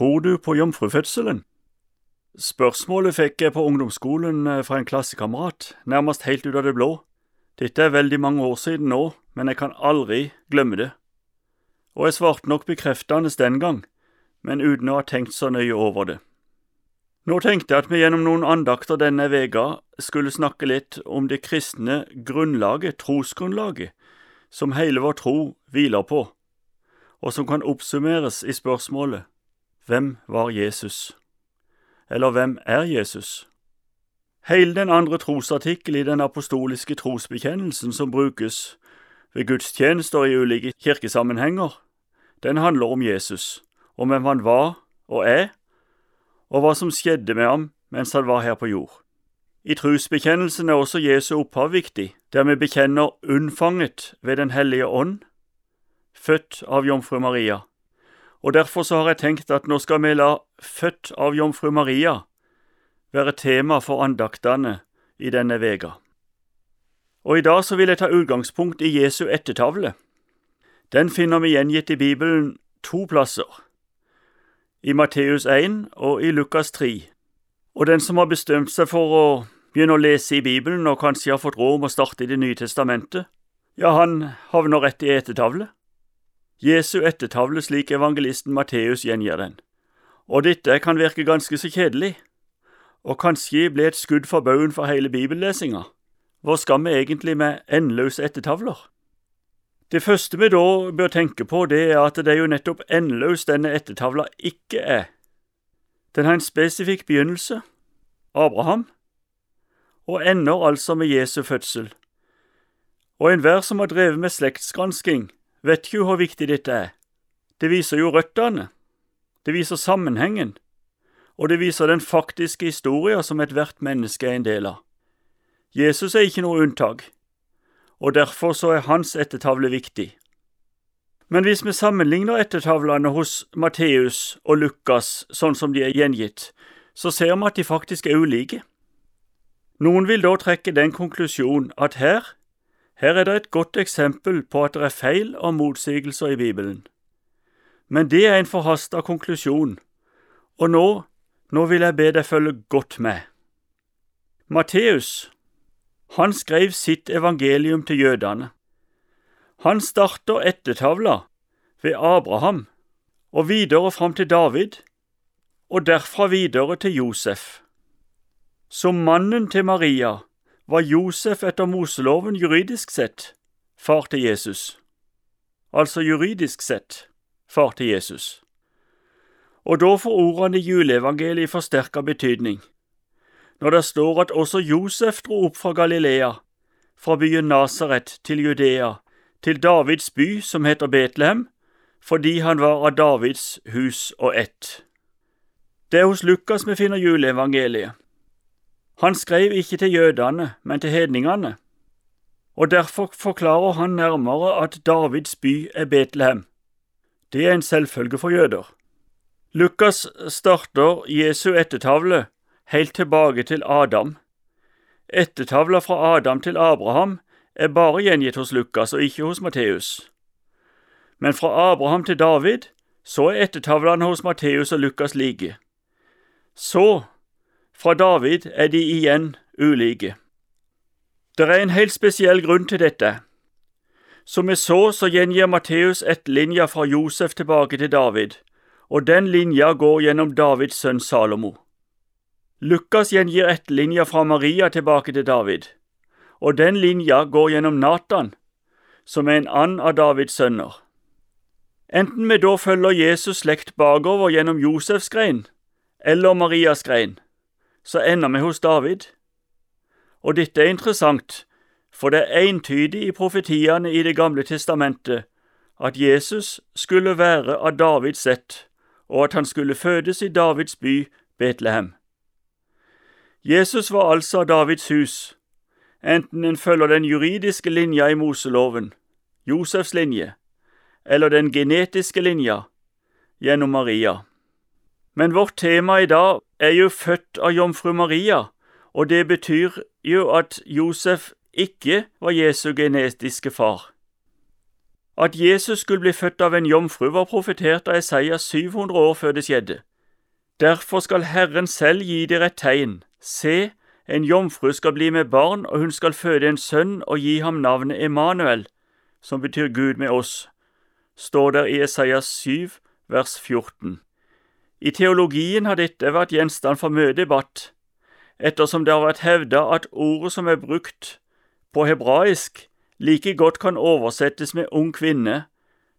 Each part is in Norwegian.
Tror du på jomfrufødselen? Spørsmålet fikk jeg på ungdomsskolen eh, fra en klassekamerat, nærmest helt ut av det blå. Dette er veldig mange år siden nå, men jeg kan aldri glemme det. Og jeg svarte nok bekreftende den gang, men uten å ha tenkt så nøye over det. Nå tenkte jeg at vi gjennom noen andakter denne vega skulle snakke litt om det kristne grunnlaget, trosgrunnlaget, som hele vår tro hviler på, og som kan oppsummeres i spørsmålet Hvem var Jesus? Eller hvem er Jesus? Hele den andre trosartikkel i den apostoliske trosbekjennelsen som brukes ved gudstjenester i ulike kirkesammenhenger, den handler om Jesus, om hvem han var og er, og hva som skjedde med ham mens han var her på jord. I trosbekjennelsen er også Jesu opphav viktig, der vi bekjenner unnfanget ved Den hellige ånd, født av jomfru Maria og derfor så har jeg tenkt at nå skal vi la Født av jomfru Maria være tema for andaktene i denne vega. Og i dag så vil jeg ta utgangspunkt i Jesu ettertavle. Den finner vi gjengitt i Bibelen to plasser, i Matteus 1 og i Lukas 3. Og den som har bestemt seg for å begynne å lese i Bibelen og kanskje har fått råd om å starte i Det nye testamentet, ja, han havner rett i ettertavle. Jesu ettertavle slik evangelisten Matteus gjengir den. Og dette kan virke ganske så kjedelig, og kanskje bli et skudd for baugen for hele bibellesinga. Hvor skal vi egentlig med endeløse ettertavler? Det første vi da bør tenke på, det er at det er jo nettopp endeløs denne ettertavla ikke er. Den har en spesifikk begynnelse, Abraham, og ender altså med Jesu fødsel. Og enhver som har drevet med slektsgransking, vet du hvor viktig dette er. Det viser jo røttene, det viser sammenhengen, og det viser den faktiske historien som ethvert menneske er en del av. Jesus er ikke noe unntak, og derfor så er hans ettertavle viktig. Men hvis vi sammenligner ettertavlene hos Matteus og Lukas sånn som de er gjengitt, så ser vi at de faktisk er ulike. Noen vil da trekke den konklusjon at her her er det et godt eksempel på at det er feil og motsigelser i Bibelen. Men det er en forhasta konklusjon, og nå, nå vil jeg be deg følge godt med. Matteus, han skrev sitt evangelium til jødene. Han starter ettertavla ved Abraham og videre fram til David, og derfra videre til Josef. Som mannen til Maria var Josef etter Moseloven juridisk sett far til Jesus. Altså juridisk sett far til Jesus. Og da får ordene i juleevangeliet forsterka betydning, når det står at også Josef dro opp fra Galilea, fra byen Nasaret til Judea, til Davids by som heter Betlehem, fordi han var av Davids hus og ett. Det er hos Lukas vi finner juleevangeliet. Han skrev ikke til jødene, men til hedningene, og derfor forklarer han nærmere at Davids by er Betlehem. Det er en selvfølge for jøder. Lukas starter Jesu ettertavle helt tilbake til Adam. Ettertavla fra Adam til Abraham er bare gjengitt hos Lukas og ikke hos Matteus. Men fra Abraham til David så er ettertavlene hos Matteus og Lukas like. Så fra David er de igjen ulike. Det er en helt spesiell grunn til dette. Som vi så, så gjengir Matteus ett linja fra Josef tilbake til David, og den linja går gjennom Davids sønn Salomo. Lukas gjengir ett linja fra Maria tilbake til David, og den linja går gjennom Natan, som er en and av Davids sønner. Enten vi da følger Jesus slekt bakover gjennom Josefs grein eller Marias grein, så ender vi hos David. Og dette er interessant, for det er entydig i profetiene i Det gamle testamentet at Jesus skulle være av Davids ett, og at han skulle fødes i Davids by Betlehem. Jesus var altså av Davids hus, enten en følger den juridiske linja i Moseloven, Josefs linje, eller den genetiske linja gjennom Maria. Men vårt tema i dag er jo født av jomfru Maria, og det betyr jo at Josef ikke var Jesu genetiske far. At Jesus skulle bli født av en jomfru, var profetert av Isaiah 700 år før det skjedde. Derfor skal Herren selv gi dere et tegn. Se, en jomfru skal bli med barn, og hun skal føde en sønn og gi ham navnet Emanuel, som betyr Gud med oss, står der i Esaias 7, vers 14. I teologien har dette vært gjenstand for mye debatt, ettersom det har vært hevda at ordet som er brukt på hebraisk, like godt kan oversettes med ung kvinne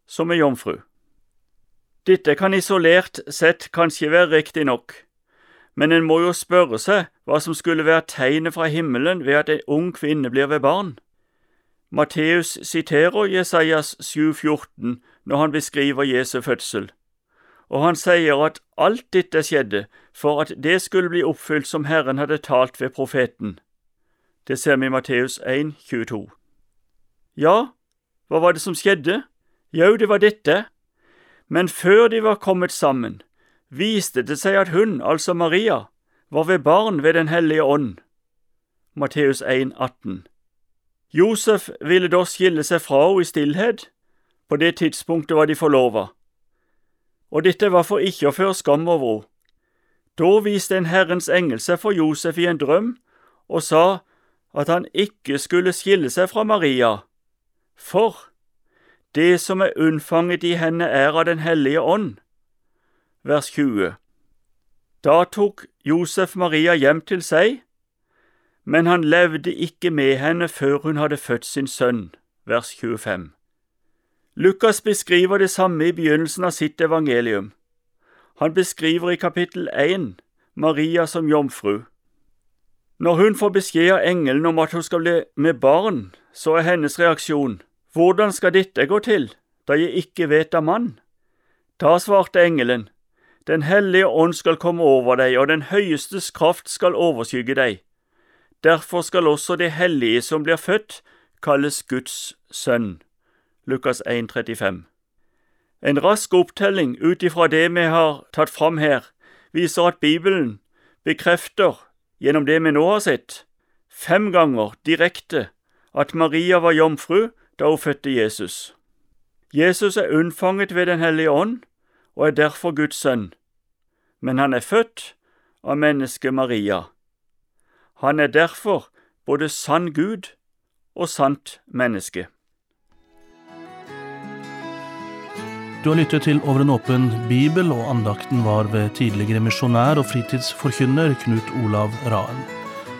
som med jomfru. Dette kan isolert sett kanskje være riktig nok, men en må jo spørre seg hva som skulle være tegnet fra himmelen ved at en ung kvinne blir ved barn. Matteus siterer Jesajas 7,14 når han beskriver Jesu fødsel, og han sier at alt dette skjedde for at det skulle bli oppfylt som Herren hadde talt ved profeten. Det ser vi i Matteus 1, 22. Ja, hva var det som skjedde? Jau, det var dette. Men før de var kommet sammen, viste det seg at hun, altså Maria, var ved barn ved Den hellige ånd. Matteus 1, 18. Josef ville da skille seg fra henne i stillhet. På det tidspunktet var de forlova. Og dette var for ikke å føre skam over henne. Da viste en Herrens engel seg for Josef i en drøm og sa at han ikke skulle skille seg fra Maria, for det som er unnfanget i henne er av Den hellige ånd. Vers 20 Da tok Josef Maria hjem til seg, men han levde ikke med henne før hun hadde født sin sønn. Vers 25 Lukas beskriver det samme i begynnelsen av sitt evangelium. Han beskriver i kapittel 1 Maria som jomfru. Når hun får beskjed av engelen om at hun skal bli med barn, så er hennes reaksjon hvordan skal dette gå til, da jeg ikke vet av mann? Da svarte engelen, Den hellige ånd skal komme over deg, og den høyestes kraft skal overskygge deg. Derfor skal også det hellige som blir født, kalles Guds sønn. Lukas 1, 35. En rask opptelling ut ifra det vi har tatt fram her, viser at Bibelen bekrefter, gjennom det vi nå har sett, fem ganger direkte at Maria var jomfru da hun fødte Jesus. Jesus er unnfanget ved Den hellige ånd og er derfor Guds sønn, men han er født av mennesket Maria. Han er derfor både sann Gud og sant menneske. Du har lyttet til Over en åpen bibel, og andakten var ved tidligere misjonær og fritidsforkynner Knut Olav Raen.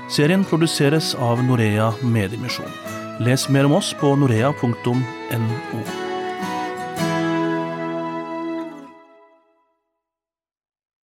Serien produseres av Norea Mediemisjon. Les mer om oss på norea.no.